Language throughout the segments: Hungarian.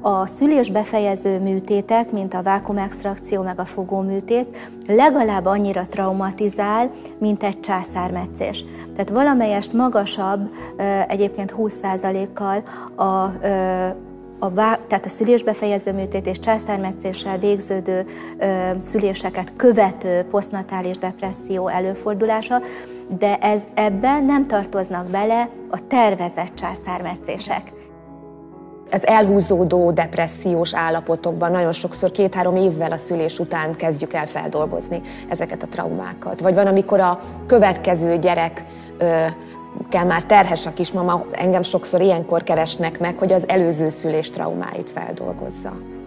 A szülés befejező műtétek, mint a vákumextrakció meg a fogóműtét, legalább annyira traumatizál, mint egy császármetszés. Tehát valamelyest magasabb, egyébként 20%-kal a a, tehát a szülésbefejező műtét és császármetszéssel végződő ö, szüléseket követő posztnatális depresszió előfordulása, de ez ebben nem tartoznak bele a tervezett császármetszések az elhúzódó depressziós állapotokban nagyon sokszor két-három évvel a szülés után kezdjük el feldolgozni ezeket a traumákat. Vagy van, amikor a következő gyerek ö, kell már terhes a kismama, engem sokszor ilyenkor keresnek meg, hogy az előző szülés traumáit feldolgozza.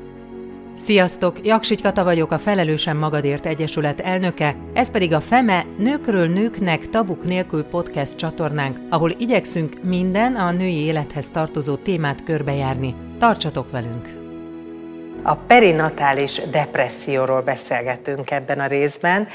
Sziasztok! Jaksigy Kata vagyok, a Felelősen Magadért Egyesület elnöke, ez pedig a FEME Nőkről Nőknek Tabuk Nélkül podcast csatornánk, ahol igyekszünk minden a női élethez tartozó témát körbejárni. Tartsatok velünk! A perinatális depresszióról beszélgetünk ebben a részben.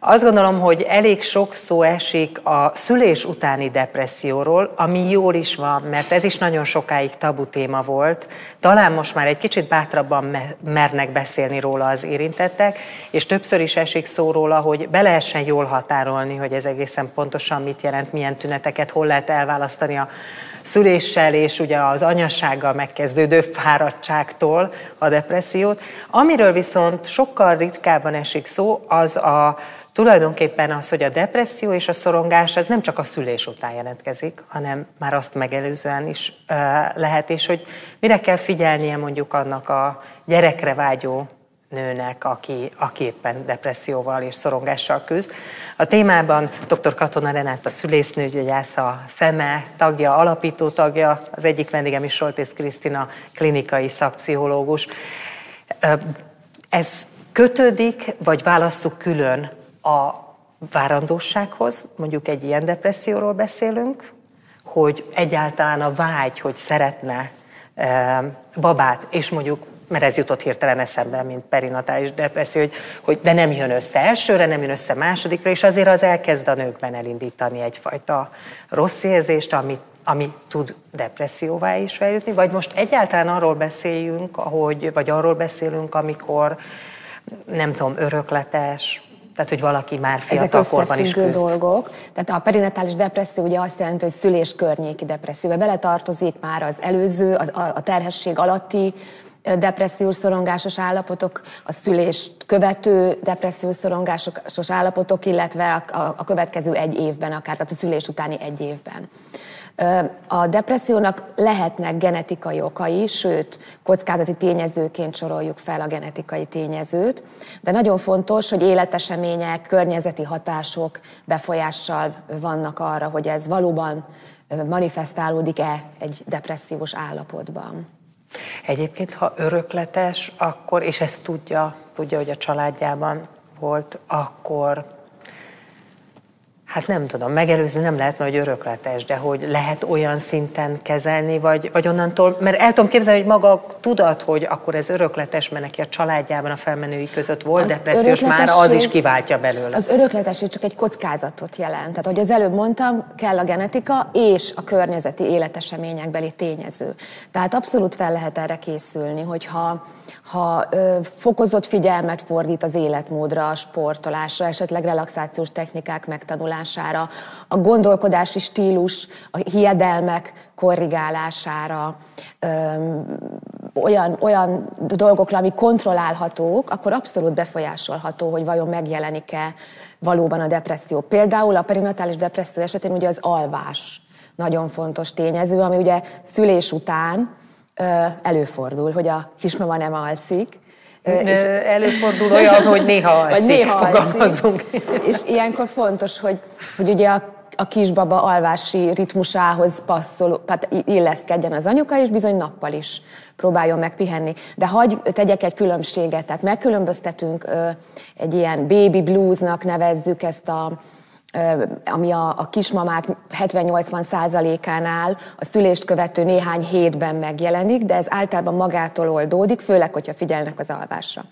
Azt gondolom, hogy elég sok szó esik a szülés utáni depresszióról, ami jól is van, mert ez is nagyon sokáig tabu téma volt. Talán most már egy kicsit bátrabban mernek beszélni róla az érintettek, és többször is esik szó róla, hogy be lehessen jól határolni, hogy ez egészen pontosan mit jelent, milyen tüneteket, hol lehet elválasztani a szüléssel és ugye az anyassággal megkezdődő fáradtságtól a depressziót. Amiről viszont sokkal ritkábban esik szó, az a Tulajdonképpen az, hogy a depresszió és a szorongás az nem csak a szülés után jelentkezik, hanem már azt megelőzően is lehet, és hogy mire kell figyelnie mondjuk annak a gyerekre vágyó nőnek, aki, aki éppen depresszióval és szorongással küzd. A témában dr. Katona Renát, a szülésznőgyógyász, a FEME tagja, alapító tagja, az egyik vendégem is Soltész Krisztina, klinikai szakpszichológus. Ez kötődik, vagy válasszuk külön a várandósághoz, mondjuk egy ilyen depresszióról beszélünk, hogy egyáltalán a vágy, hogy szeretne e, babát, és mondjuk, mert ez jutott hirtelen eszembe, mint perinatális depresszió, hogy, hogy de nem jön össze elsőre, nem jön össze másodikra, és azért az elkezd a nőkben elindítani egyfajta rossz érzést, ami, ami tud depresszióvá is feljutni, vagy most egyáltalán arról beszéljünk, ahogy, vagy arról beszélünk, amikor nem tudom, örökletes, tehát, hogy valaki már fiatal korban is küzd. dolgok. Tehát a perinatális depresszió ugye azt jelenti, hogy szülés környéki depresszióba beletartozik már az előző, a, a terhesség alatti depressziós szorongásos állapotok, a szülést követő depressziós szorongásos állapotok, illetve a, a, a következő egy évben, akár tehát a szülés utáni egy évben. A depressziónak lehetnek genetikai okai, sőt, kockázati tényezőként soroljuk fel a genetikai tényezőt, de nagyon fontos, hogy életesemények, környezeti hatások befolyással vannak arra, hogy ez valóban manifestálódik-e egy depressziós állapotban. Egyébként, ha örökletes, akkor, és ezt tudja, tudja, hogy a családjában volt, akkor Hát nem tudom, megelőzni nem lehet, hogy örökletes, de hogy lehet olyan szinten kezelni, vagy, vagy onnantól, mert el tudom képzelni, hogy maga tudat, hogy akkor ez örökletes, mert neki a családjában a felmenői között volt az depressziós, már az is kiváltja belőle. Az örökletesség csak egy kockázatot jelent. Tehát, ahogy az előbb mondtam, kell a genetika és a környezeti életeseményekbeli tényező. Tehát abszolút fel lehet erre készülni, hogyha ha ö, fokozott figyelmet fordít az életmódra, a sportolásra, esetleg relaxációs technikák megtanulására, a gondolkodási stílus, a hiedelmek korrigálására, olyan, olyan dolgokra, ami kontrollálhatók, akkor abszolút befolyásolható, hogy vajon megjelenik-e valóban a depresszió. Például a perinatális depresszió esetén ugye az alvás nagyon fontos tényező, ami ugye szülés után előfordul, hogy a kismama nem alszik, és előfordul olyan, hogy néha alszik, vagy néha fogalmazunk. És ilyenkor fontos, hogy, hogy ugye a, a kisbaba alvási ritmusához passzol, tehát illeszkedjen az anyuka, és bizony nappal is próbáljon megpihenni. De hagy tegyek egy különbséget, tehát megkülönböztetünk egy ilyen baby bluesnak nevezzük ezt a, ami a, a kismamák 70-80 százalékánál a szülést követő néhány hétben megjelenik, de ez általában magától oldódik, főleg, hogyha figyelnek az alvásra.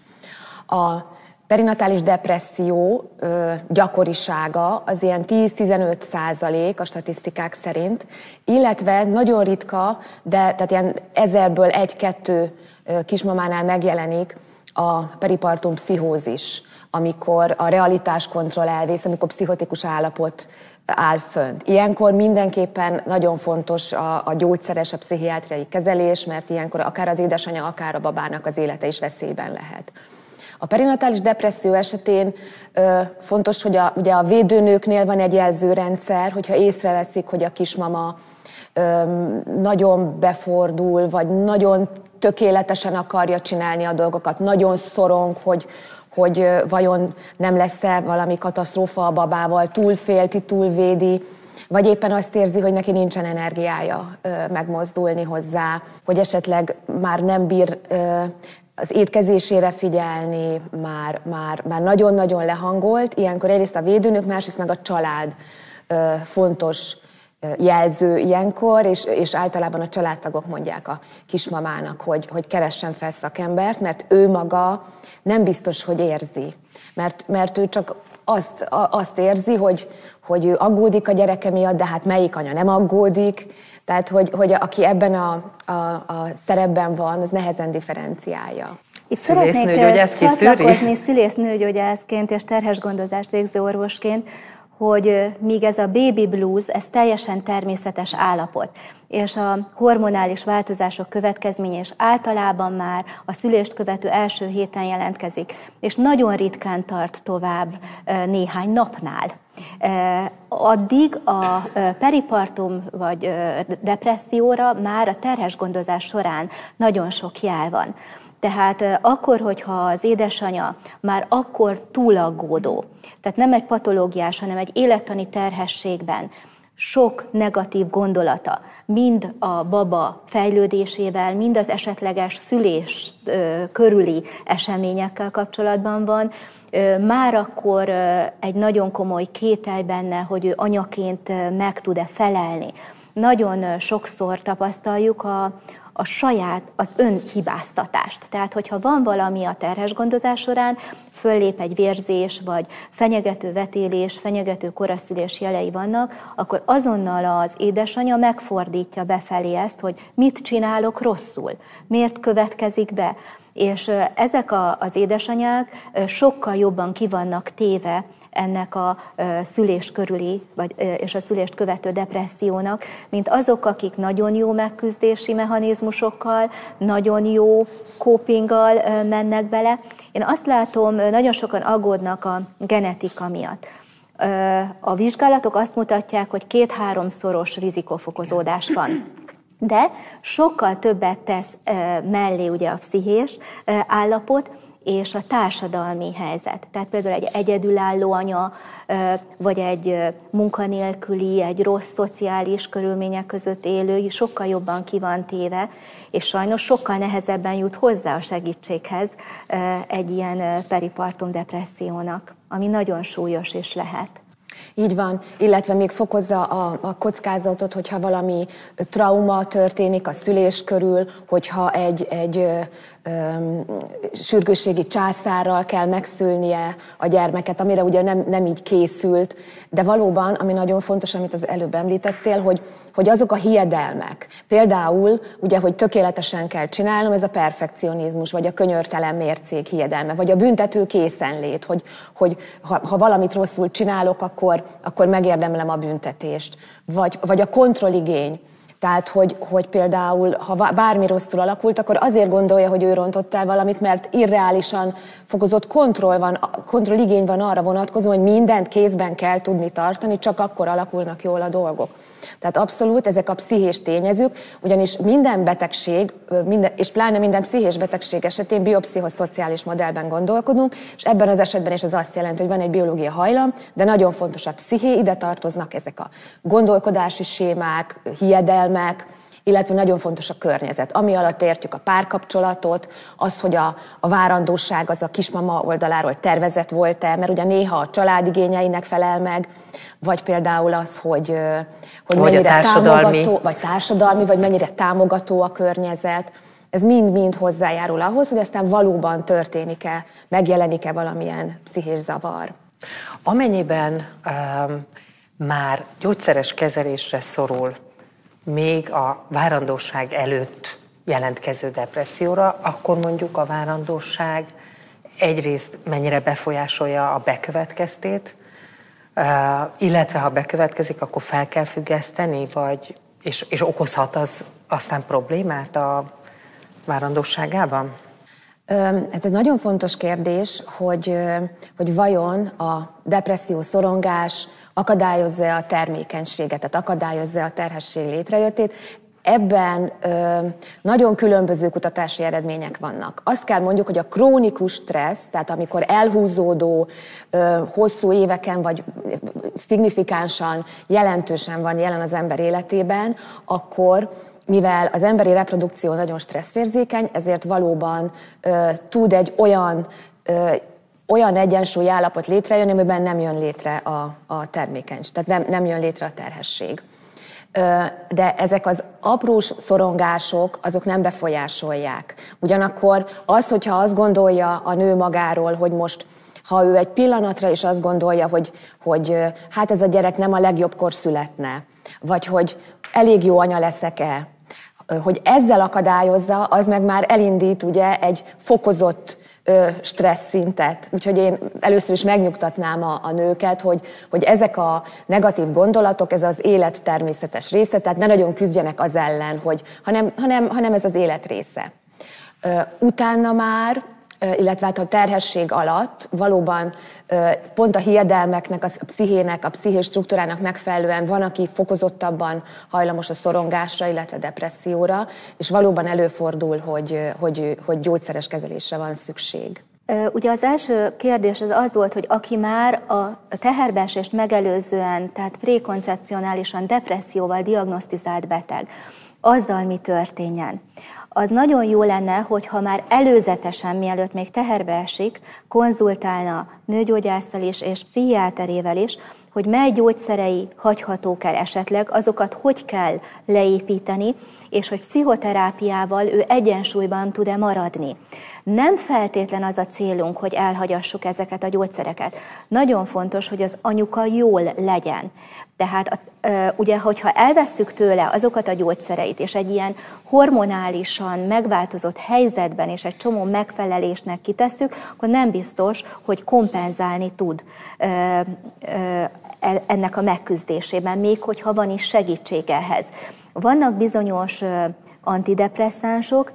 A perinatális depresszió ö, gyakorisága az ilyen 10-15 százalék a statisztikák szerint, illetve nagyon ritka, de tehát ilyen ezerből egy-kettő kismamánál megjelenik a peripartum pszichózis, amikor a realitás kontroll elvész, amikor pszichotikus állapot áll fönt. Ilyenkor mindenképpen nagyon fontos a, a gyógyszeres, a pszichiátriai kezelés, mert ilyenkor akár az édesanyja, akár a babának az élete is veszélyben lehet. A perinatális depresszió esetén ö, fontos, hogy a, ugye a védőnőknél van egy jelzőrendszer, hogyha észreveszik, hogy a kismama ö, nagyon befordul, vagy nagyon tökéletesen akarja csinálni a dolgokat, nagyon szorong, hogy, hogy vajon nem lesz-e valami katasztrófa a babával, túlfélti, túlvédi, vagy éppen azt érzi, hogy neki nincsen energiája megmozdulni hozzá, hogy esetleg már nem bír az étkezésére figyelni, már, már, már nagyon-nagyon lehangolt. Ilyenkor egyrészt a védőnök, másrészt meg a család fontos jelző ilyenkor, és, és általában a családtagok mondják a kismamának, hogy, hogy keressen fel szakembert, mert ő maga nem biztos, hogy érzi. Mert, mert ő csak azt, azt érzi, hogy, hogy ő aggódik a gyereke miatt, de hát melyik anya nem aggódik. Tehát, hogy, hogy aki ebben a, a, a szerepben van, az nehezen differenciálja. Itt szeretnék csatlakozni szülésznőgyógyászként és terhes gondozást végző orvosként, hogy míg ez a baby blues, ez teljesen természetes állapot, és a hormonális változások következménye is általában már a szülést követő első héten jelentkezik, és nagyon ritkán tart tovább néhány napnál. Addig a peripartum vagy depresszióra már a terhes gondozás során nagyon sok jel van. Tehát akkor, hogyha az édesanya már akkor túlaggódó, tehát nem egy patológiás, hanem egy élettani terhességben sok negatív gondolata, mind a baba fejlődésével, mind az esetleges szülés körüli eseményekkel kapcsolatban van, már akkor egy nagyon komoly kételj benne, hogy ő anyaként meg tud-e felelni. Nagyon sokszor tapasztaljuk a, a saját, az önhibáztatást. Tehát, hogyha van valami a terhes gondozás során, föllép egy vérzés, vagy fenyegető vetélés, fenyegető koraszülés jelei vannak, akkor azonnal az édesanyja megfordítja befelé ezt, hogy mit csinálok rosszul, miért következik be. És ezek a, az édesanyák sokkal jobban kivannak téve ennek a szülés körüli, vagy, és a szülést követő depressziónak, mint azok, akik nagyon jó megküzdési mechanizmusokkal, nagyon jó copinggal mennek bele. Én azt látom, nagyon sokan aggódnak a genetika miatt. A vizsgálatok azt mutatják, hogy két-háromszoros rizikófokozódás van. De sokkal többet tesz mellé ugye a pszichés állapot, és a társadalmi helyzet. Tehát például egy egyedülálló anya, vagy egy munkanélküli, egy rossz szociális körülmények között élő sokkal jobban ki van téve, és sajnos sokkal nehezebben jut hozzá a segítséghez egy ilyen peripartum depressziónak, ami nagyon súlyos és lehet. Így van, illetve még fokozza a, a kockázatot, hogyha valami trauma történik a szülés körül, hogyha egy, egy ö, ö, sürgősségi császárral kell megszülnie a gyermeket, amire ugye nem, nem így készült, de valóban, ami nagyon fontos, amit az előbb említettél, hogy hogy azok a hiedelmek, például ugye, hogy tökéletesen kell csinálnom, ez a perfekcionizmus, vagy a könyörtelen mércék hiedelme, vagy a büntető készenlét, hogy, hogy ha, ha valamit rosszul csinálok, akkor, akkor megérdemlem a büntetést, vagy, vagy a kontrolligény, tehát, hogy, hogy például, ha bármi rosszul alakult, akkor azért gondolja, hogy ő rontott el valamit, mert irreálisan fokozott kontroll van, kontrolligény van arra vonatkozó, hogy mindent kézben kell tudni tartani, csak akkor alakulnak jól a dolgok. Tehát abszolút ezek a pszichés tényezők, ugyanis minden betegség, minden, és pláne minden pszichés betegség esetén biopszichoszociális modellben gondolkodunk, és ebben az esetben is ez azt jelenti, hogy van egy biológia hajlam, de nagyon fontos a psziché, ide tartoznak ezek a gondolkodási sémák, hiedelmek, illetve nagyon fontos a környezet. Ami alatt értjük a párkapcsolatot, az, hogy a, a várandóság az a kismama oldaláról tervezett volt-e, mert ugye néha a családigényeinek felel meg, vagy például az, hogy, hogy mennyire társadalmi. támogató, vagy társadalmi, vagy mennyire támogató a környezet. Ez mind-mind hozzájárul ahhoz, hogy aztán valóban történik-e, megjelenik-e valamilyen pszichés zavar. Amennyiben um, már gyógyszeres kezelésre szorul még a várandóság előtt jelentkező depresszióra, akkor mondjuk a várandóság egyrészt mennyire befolyásolja a bekövetkeztét, illetve ha bekövetkezik, akkor fel kell függeszteni, vagy, és, és okozhat az aztán problémát a várandóságában? Hát ez nagyon fontos kérdés, hogy, hogy vajon a depresszió, szorongás akadályozza a termékenységet, tehát akadályozza a terhesség létrejöttét. Ebben ö, nagyon különböző kutatási eredmények vannak. Azt kell mondjuk, hogy a krónikus stressz, tehát amikor elhúzódó, ö, hosszú éveken vagy szignifikánsan, jelentősen van jelen az ember életében, akkor mivel az emberi reprodukció nagyon stresszérzékeny, ezért valóban ö, tud egy olyan ö, olyan egyensúly állapot létrejönni, amiben nem jön létre a, a termékenység, tehát nem, nem jön létre a terhesség de ezek az aprós szorongások, azok nem befolyásolják. Ugyanakkor az, hogyha azt gondolja a nő magáról, hogy most ha ő egy pillanatra is azt gondolja, hogy, hogy hát ez a gyerek nem a legjobbkor születne, vagy hogy elég jó anya leszek-e, hogy ezzel akadályozza, az meg már elindít ugye egy fokozott stressz szintet. Úgyhogy én először is megnyugtatnám a, a nőket, hogy, hogy ezek a negatív gondolatok, ez az élet természetes része, tehát ne nagyon küzdjenek az ellen, hogy, hanem, hanem, hanem ez az élet része. Utána már illetve hát a terhesség alatt valóban pont a hiedelmeknek, a pszichének, a pszichés struktúrának megfelelően van, aki fokozottabban hajlamos a szorongásra, illetve depresszióra, és valóban előfordul, hogy, hogy, hogy gyógyszeres kezelésre van szükség. Ugye az első kérdés az az volt, hogy aki már a teherbeesést megelőzően, tehát prékoncepcionálisan depresszióval diagnosztizált beteg, azzal mi történjen az nagyon jó lenne, hogyha már előzetesen, mielőtt még teherbe esik, konzultálna nőgyógyásszal is és pszichiáterével is, hogy mely gyógyszerei hagyhatók el esetleg, azokat hogy kell leépíteni, és hogy pszichoterápiával ő egyensúlyban tud-e maradni. Nem feltétlen az a célunk, hogy elhagyassuk ezeket a gyógyszereket. Nagyon fontos, hogy az anyuka jól legyen. Tehát ugye, hogyha elvesszük tőle azokat a gyógyszereit, és egy ilyen hormonálisan megváltozott helyzetben, és egy csomó megfelelésnek kitesszük, akkor nem biztos, hogy kompenzálni tud ennek a megküzdésében, még hogyha van is segítség ehhez. Vannak bizonyos antidepresszánsok,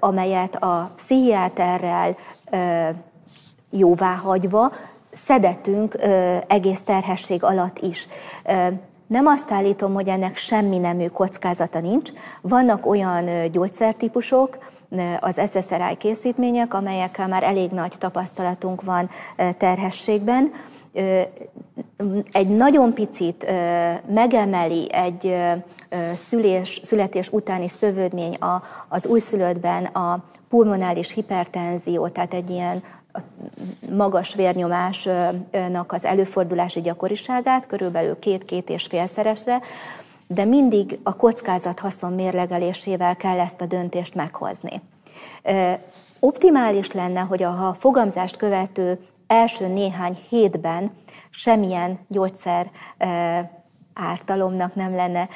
amelyet a pszichiáterrel jóváhagyva szedetünk egész terhesség alatt is. Nem azt állítom, hogy ennek semmi nemű kockázata nincs. Vannak olyan gyógyszertípusok, az SSRI készítmények, amelyekkel már elég nagy tapasztalatunk van terhességben. Egy nagyon picit megemeli egy szülés, születés utáni szövődmény az újszülöttben a pulmonális hipertenzió, tehát egy ilyen magas vérnyomásnak az előfordulási gyakoriságát, körülbelül két-két és félszeresre, de mindig a kockázat haszon mérlegelésével kell ezt a döntést meghozni. Optimális lenne, hogy a, ha a fogamzást követő első néhány hétben semmilyen gyógyszer ártalomnak nem lenne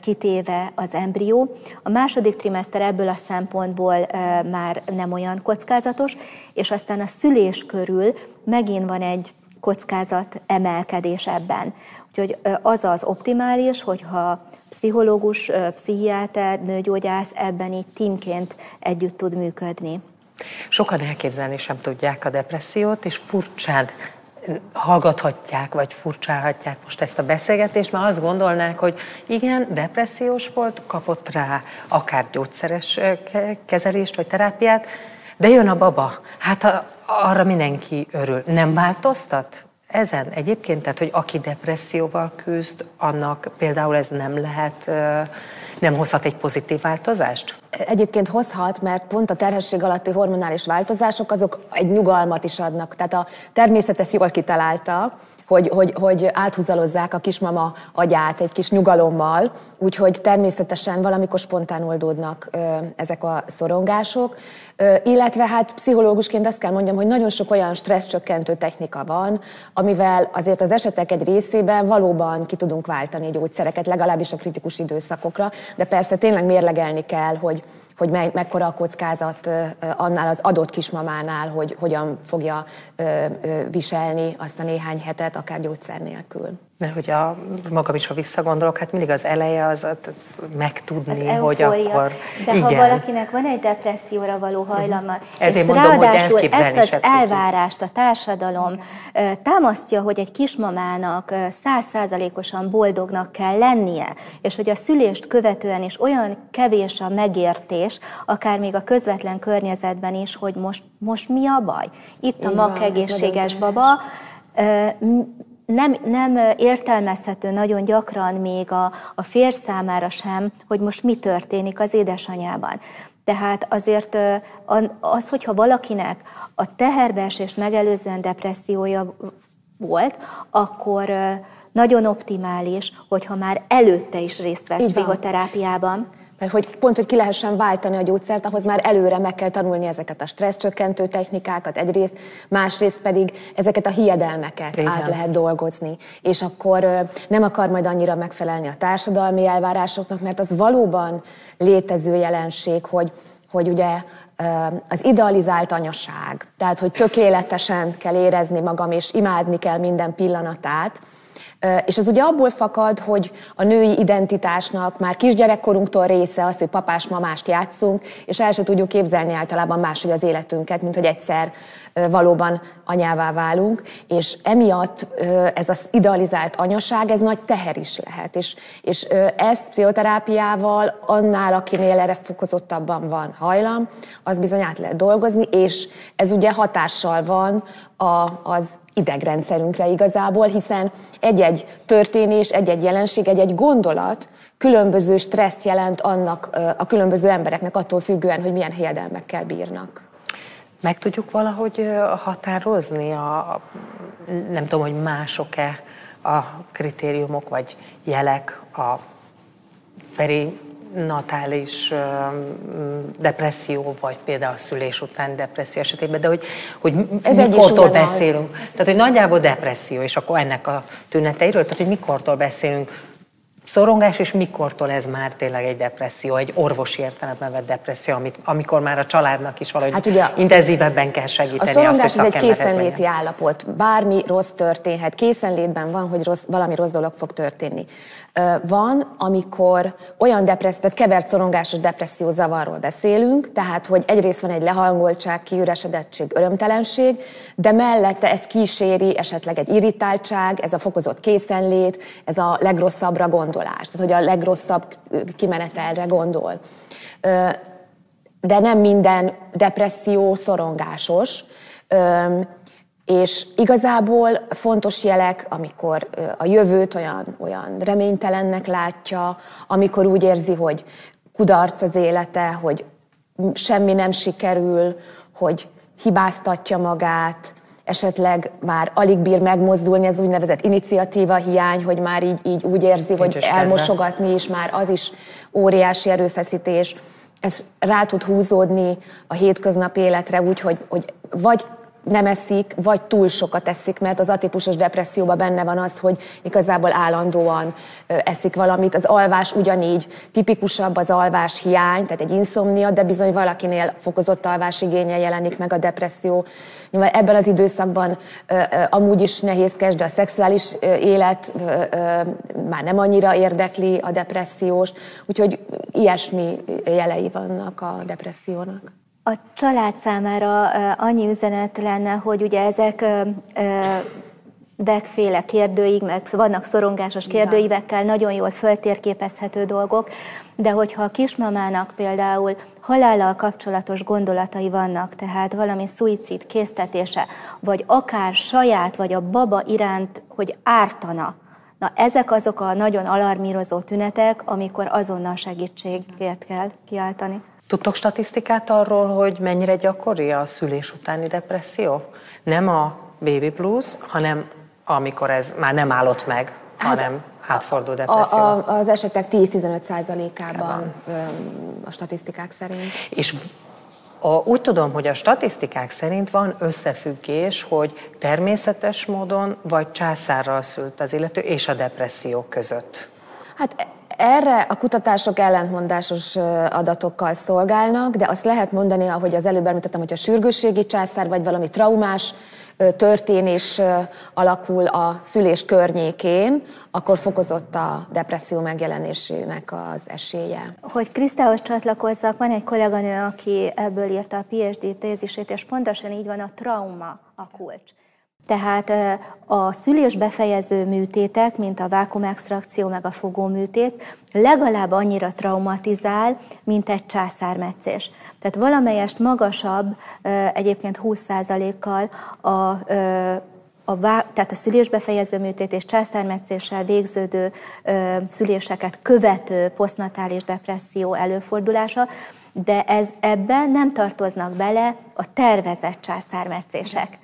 kitéve az embrió. A második trimester ebből a szempontból már nem olyan kockázatos, és aztán a szülés körül megint van egy kockázat emelkedés ebben. Úgyhogy az az optimális, hogyha pszichológus, pszichiáter, nőgyógyász ebben így tímként együtt tud működni. Sokan elképzelni sem tudják a depressziót, és furcsán hallgathatják, vagy furcsálhatják most ezt a beszélgetést, mert azt gondolnák, hogy igen, depressziós volt, kapott rá akár gyógyszeres kezelést, vagy terápiát, de jön a baba. Hát arra mindenki örül. Nem változtat ezen egyébként? Tehát, hogy aki depresszióval küzd, annak például ez nem lehet, nem hozhat egy pozitív változást? Egyébként hozhat, mert pont a terhesség alatti hormonális változások azok egy nyugalmat is adnak. Tehát a természet ezt jól kitalálta, hogy, hogy, hogy áthúzalozzák a kismama agyát egy kis nyugalommal, úgyhogy természetesen valamikor spontán oldódnak ezek a szorongások. Illetve hát pszichológusként azt kell mondjam, hogy nagyon sok olyan stresszcsökkentő technika van, amivel azért az esetek egy részében valóban ki tudunk váltani gyógyszereket, legalábbis a kritikus időszakokra, de persze tényleg mérlegelni kell, hogy hogy me, mekkora a kockázat annál az adott kismamánál, hogy hogyan fogja viselni azt a néhány hetet, akár gyógyszer nélkül. Mert hogy a, magam is, ha visszagondolok, hát mindig az eleje az, az megtudni, az hogy akkor... De igen. ha valakinek van egy depresszióra való hajlama, uh-huh. Ezért és mondom, ráadásul hogy ezt az elvárást a társadalom támasztja, hogy egy kismamának százszázalékosan boldognak kell lennie, és hogy a szülést követően is olyan kevés a megértés, akár még a közvetlen környezetben is, hogy most, most mi a baj? Itt a mak egészséges baba, nem, nem értelmezhető nagyon gyakran még a, a férj számára sem, hogy most mi történik az édesanyában. Tehát azért az, hogyha valakinek a teherbeesést megelőzően depressziója volt, akkor nagyon optimális, hogyha már előtte is részt vett pszichoterápiában. Mert hogy pont, hogy ki lehessen váltani a gyógyszert, ahhoz már előre meg kell tanulni ezeket a stresszcsökkentő technikákat egyrészt, másrészt pedig ezeket a hiedelmeket Igen. át lehet dolgozni. És akkor nem akar majd annyira megfelelni a társadalmi elvárásoknak, mert az valóban létező jelenség, hogy, hogy ugye az idealizált anyaság, tehát hogy tökéletesen kell érezni magam, és imádni kell minden pillanatát, és ez ugye abból fakad, hogy a női identitásnak már kisgyerekkorunktól része az, hogy papás-mamást játszunk, és el se tudjuk képzelni általában máshogy az életünket, mint hogy egyszer valóban anyává válunk, és emiatt ez az idealizált anyaság, ez nagy teher is lehet, és, és ezt pszichoterápiával annál, akinél erre fokozottabban van hajlam, az bizony át lehet dolgozni, és ez ugye hatással van a, az idegrendszerünkre igazából, hiszen egy-egy történés, egy-egy jelenség, egy-egy gondolat különböző stresszt jelent annak a különböző embereknek attól függően, hogy milyen hiedelmekkel bírnak. Meg tudjuk valahogy határozni, a, nem tudom, hogy mások-e a kritériumok vagy jelek a peri natális depresszió, vagy például a szülés után depresszió esetében, de hogy, hogy Ez mikortól beszélünk. Tehát, hogy nagyjából depresszió, és akkor ennek a tüneteiről, tehát, hogy mikortól beszélünk szorongás, és mikortól ez már tényleg egy depresszió, egy orvosi értelemben vett depresszió, amit, amikor már a családnak is valahogy hát ugye, intenzívebben kell segíteni. A szorongás azt, hogy ez egy készenléti állapot. Bármi rossz történhet, készenlétben van, hogy rossz, valami rossz dolog fog történni. Van, amikor olyan depresszió, tehát kevert szorongásos depresszió zavarról beszélünk, tehát hogy egyrészt van egy lehangoltság, kiüresedettség, örömtelenség, de mellette ez kíséri esetleg egy irritáltság, ez a fokozott készenlét, ez a legrosszabbra gondolás, tehát hogy a legrosszabb kimenetelre gondol. De nem minden depresszió szorongásos, és igazából fontos jelek, amikor a jövőt olyan, olyan reménytelennek látja, amikor úgy érzi, hogy kudarc az élete, hogy semmi nem sikerül, hogy hibáztatja magát, esetleg már alig bír megmozdulni, ez úgynevezett iniciatíva hiány, hogy már így, így úgy érzi, Nincs hogy elmosogatni is már az is óriási erőfeszítés. Ez rá tud húzódni a hétköznapi életre úgy, hogy, hogy vagy nem eszik, vagy túl sokat eszik, mert az atipusos depresszióban benne van az, hogy igazából állandóan eszik valamit. Az alvás ugyanígy tipikusabb az alvás hiány, tehát egy inszomnia, de bizony valakinél fokozott alvás igénye jelenik meg a depresszió. Nyilván ebben az időszakban amúgy is nehézkes, de a szexuális élet már nem annyira érdekli a depressziós, úgyhogy ilyesmi jelei vannak a depressziónak. A család számára annyi üzenet lenne, hogy ugye ezek dekféle kérdőig, meg vannak szorongásos kérdőívekkel, nagyon jól föltérképezhető dolgok, de hogyha a kismamának például halállal kapcsolatos gondolatai vannak, tehát valami szuicid késztetése, vagy akár saját, vagy a baba iránt, hogy ártana, na ezek azok a nagyon alarmírozó tünetek, amikor azonnal segítségért kell kiáltani. Tudtok statisztikát arról, hogy mennyire gyakori a szülés utáni depresszió? Nem a baby blues, hanem amikor ez már nem állott meg, hát, hanem átfordul depresszió. A, a, az esetek 10-15 százalékában a statisztikák szerint. És a, úgy tudom, hogy a statisztikák szerint van összefüggés, hogy természetes módon vagy császárral szült az illető és a depresszió között. Hát erre a kutatások ellentmondásos adatokkal szolgálnak, de azt lehet mondani, ahogy az előbb említettem, hogy a sürgősségi császár vagy valami traumás történés alakul a szülés környékén, akkor fokozott a depresszió megjelenésének az esélye. Hogy Krisztához csatlakozzak, van egy kolléganő, aki ebből írta a PhD tézisét, és pontosan így van a trauma a kulcs. Tehát a szülés befejező műtétek, mint a vákumextrakció meg a fogóműtét, legalább annyira traumatizál, mint egy császármetszés. Tehát valamelyest magasabb, egyébként 20%-kal a, a, tehát a szülésbefejező műtét és császármetszéssel végződő szüléseket követő posztnatális depresszió előfordulása, de ez ebben nem tartoznak bele a tervezett császármetszések.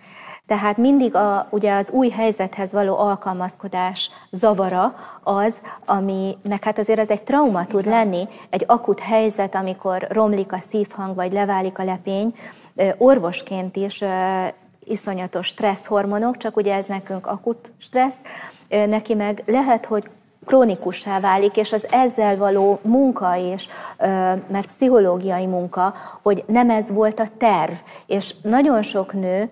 Tehát mindig a, ugye az új helyzethez való alkalmazkodás zavara az, aminek hát azért az egy trauma tud lenni, egy akut helyzet, amikor romlik a szívhang, vagy leválik a lepény, orvosként is iszonyatos stresszhormonok, csak ugye ez nekünk akut stressz, neki meg lehet, hogy krónikussá válik, és az ezzel való munka és mert pszichológiai munka, hogy nem ez volt a terv. És nagyon sok nő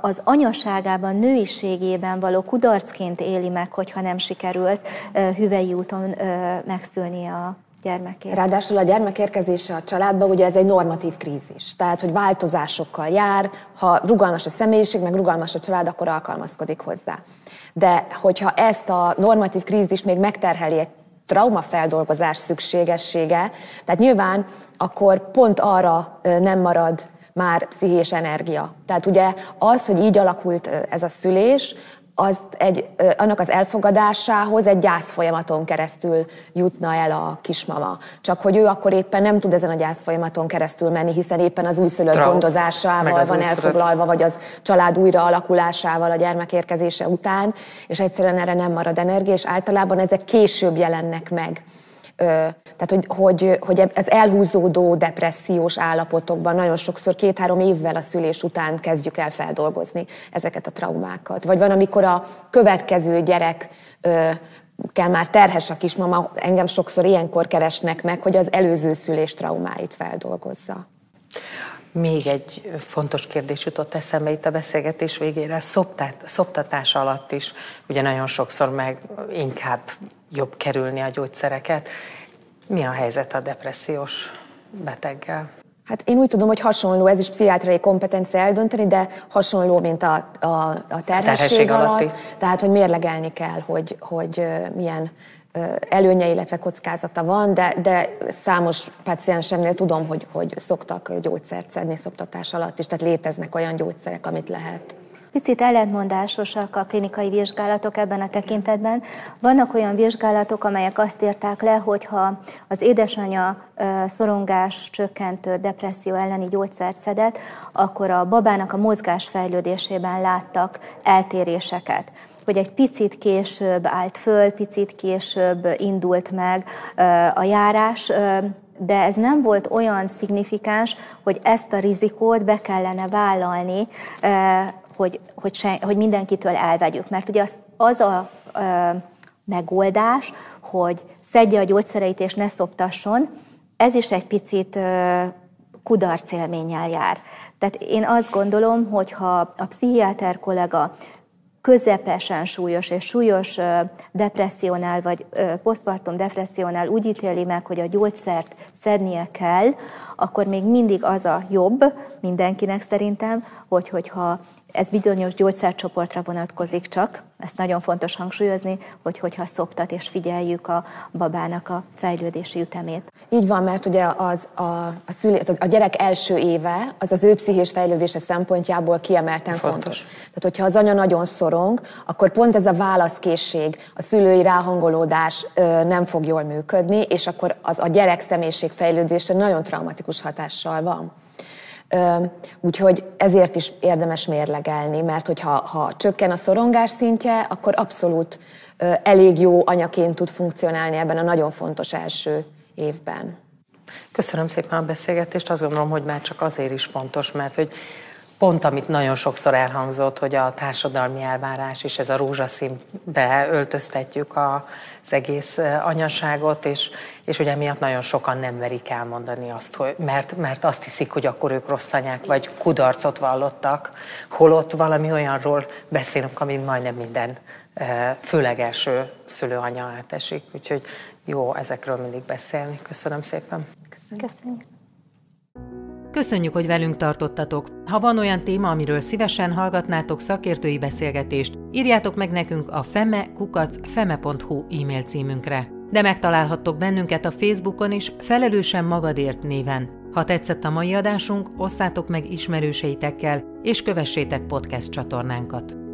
az anyaságában, nőiségében való kudarcként éli meg, hogyha nem sikerült hüvei úton megszülni a gyermekét. Ráadásul a gyermek érkezése a családba, ugye ez egy normatív krízis. Tehát, hogy változásokkal jár, ha rugalmas a személyiség, meg rugalmas a család, akkor alkalmazkodik hozzá. De hogyha ezt a normatív krízis még megterheli egy traumafeldolgozás szükségessége, tehát nyilván akkor pont arra nem marad már pszichés energia. Tehát ugye az, hogy így alakult ez a szülés, az egy, annak az elfogadásához egy gyász folyamaton keresztül jutna el a kismama. Csak hogy ő akkor éppen nem tud ezen a gyász folyamaton keresztül menni, hiszen éppen az újszülött Traum, gondozásával van elfoglalva, vagy az család újra alakulásával a gyermek érkezése után, és egyszerűen erre nem marad energia, és általában ezek később jelennek meg tehát, hogy, hogy, hogy ez elhúzódó depressziós állapotokban nagyon sokszor két-három évvel a szülés után kezdjük el feldolgozni ezeket a traumákat. Vagy van, amikor a következő gyerek kell már terhes a kismama, engem sokszor ilyenkor keresnek meg, hogy az előző szülés traumáit feldolgozza. Még egy fontos kérdés jutott eszembe itt a beszélgetés végére. Szoptát, szoptatás alatt is ugye nagyon sokszor meg inkább jobb kerülni a gyógyszereket. Mi a helyzet a depressziós beteggel? Hát én úgy tudom, hogy hasonló, ez is pszichiátriai kompetencia eldönteni, de hasonló, mint a, a, a terhesség, terhesség alatt. Tehát, hogy mérlegelni kell, hogy, hogy milyen előnye, illetve kockázata van, de, de számos paciensemnél tudom, hogy, hogy szoktak gyógyszert szedni szoptatás alatt is, tehát léteznek olyan gyógyszerek, amit lehet. Picit ellentmondásosak a klinikai vizsgálatok ebben a tekintetben. Vannak olyan vizsgálatok, amelyek azt írták le, hogy ha az édesanyja szorongás csökkentő depresszió elleni gyógyszert szedett, akkor a babának a mozgás fejlődésében láttak eltéréseket hogy egy picit később állt föl, picit később indult meg a járás, de ez nem volt olyan szignifikáns, hogy ezt a rizikót be kellene vállalni, hogy, hogy, se, hogy mindenkitől elvegyük. Mert ugye az, az a megoldás, hogy szedje a gyógyszereit és ne szoptasson, ez is egy picit kudarc élménnyel jár. Tehát én azt gondolom, hogy ha a pszichiáter kollega közepesen súlyos és súlyos depressziónál vagy posztpartum depressziónál úgy ítéli meg, hogy a gyógyszert szednie kell, akkor még mindig az a jobb mindenkinek szerintem, hogy hogyha ez bizonyos gyógyszercsoportra vonatkozik csak, ezt nagyon fontos hangsúlyozni, hogy hogyha szoptat és figyeljük a babának a fejlődési ütemét. Így van, mert ugye az, a, a, szülé, a gyerek első éve az az ő pszichés fejlődése szempontjából kiemelten fontos. fontos. Tehát, hogyha az anya nagyon szorong, akkor pont ez a válaszkészség, a szülői ráhangolódás nem fog jól működni, és akkor az a gyerek személyiség fejlődése nagyon traumatikus hatással van. Úgyhogy ezért is érdemes mérlegelni, mert hogyha ha csökken a szorongás szintje, akkor abszolút elég jó anyaként tud funkcionálni ebben a nagyon fontos első évben. Köszönöm szépen a beszélgetést. Azt gondolom, hogy már csak azért is fontos, mert hogy pont amit nagyon sokszor elhangzott, hogy a társadalmi elvárás és ez a rózsaszínbe öltöztetjük az egész anyaságot, és, és ugye miatt nagyon sokan nem verik elmondani azt, hogy, mert, mert azt hiszik, hogy akkor ők rossz anyák, vagy kudarcot vallottak, holott valami olyanról beszélünk, amit majdnem minden főleg első szülőanya átesik. Úgyhogy jó ezekről mindig beszélni. Köszönöm szépen. Köszönjük. Köszönjük. Köszönjük, hogy velünk tartottatok. Ha van olyan téma, amiről szívesen hallgatnátok szakértői beszélgetést, írjátok meg nekünk a feme.feme.hu e-mail címünkre. De megtalálhattok bennünket a Facebookon is, felelősen magadért néven. Ha tetszett a mai adásunk, osszátok meg ismerőseitekkel, és kövessétek podcast csatornánkat.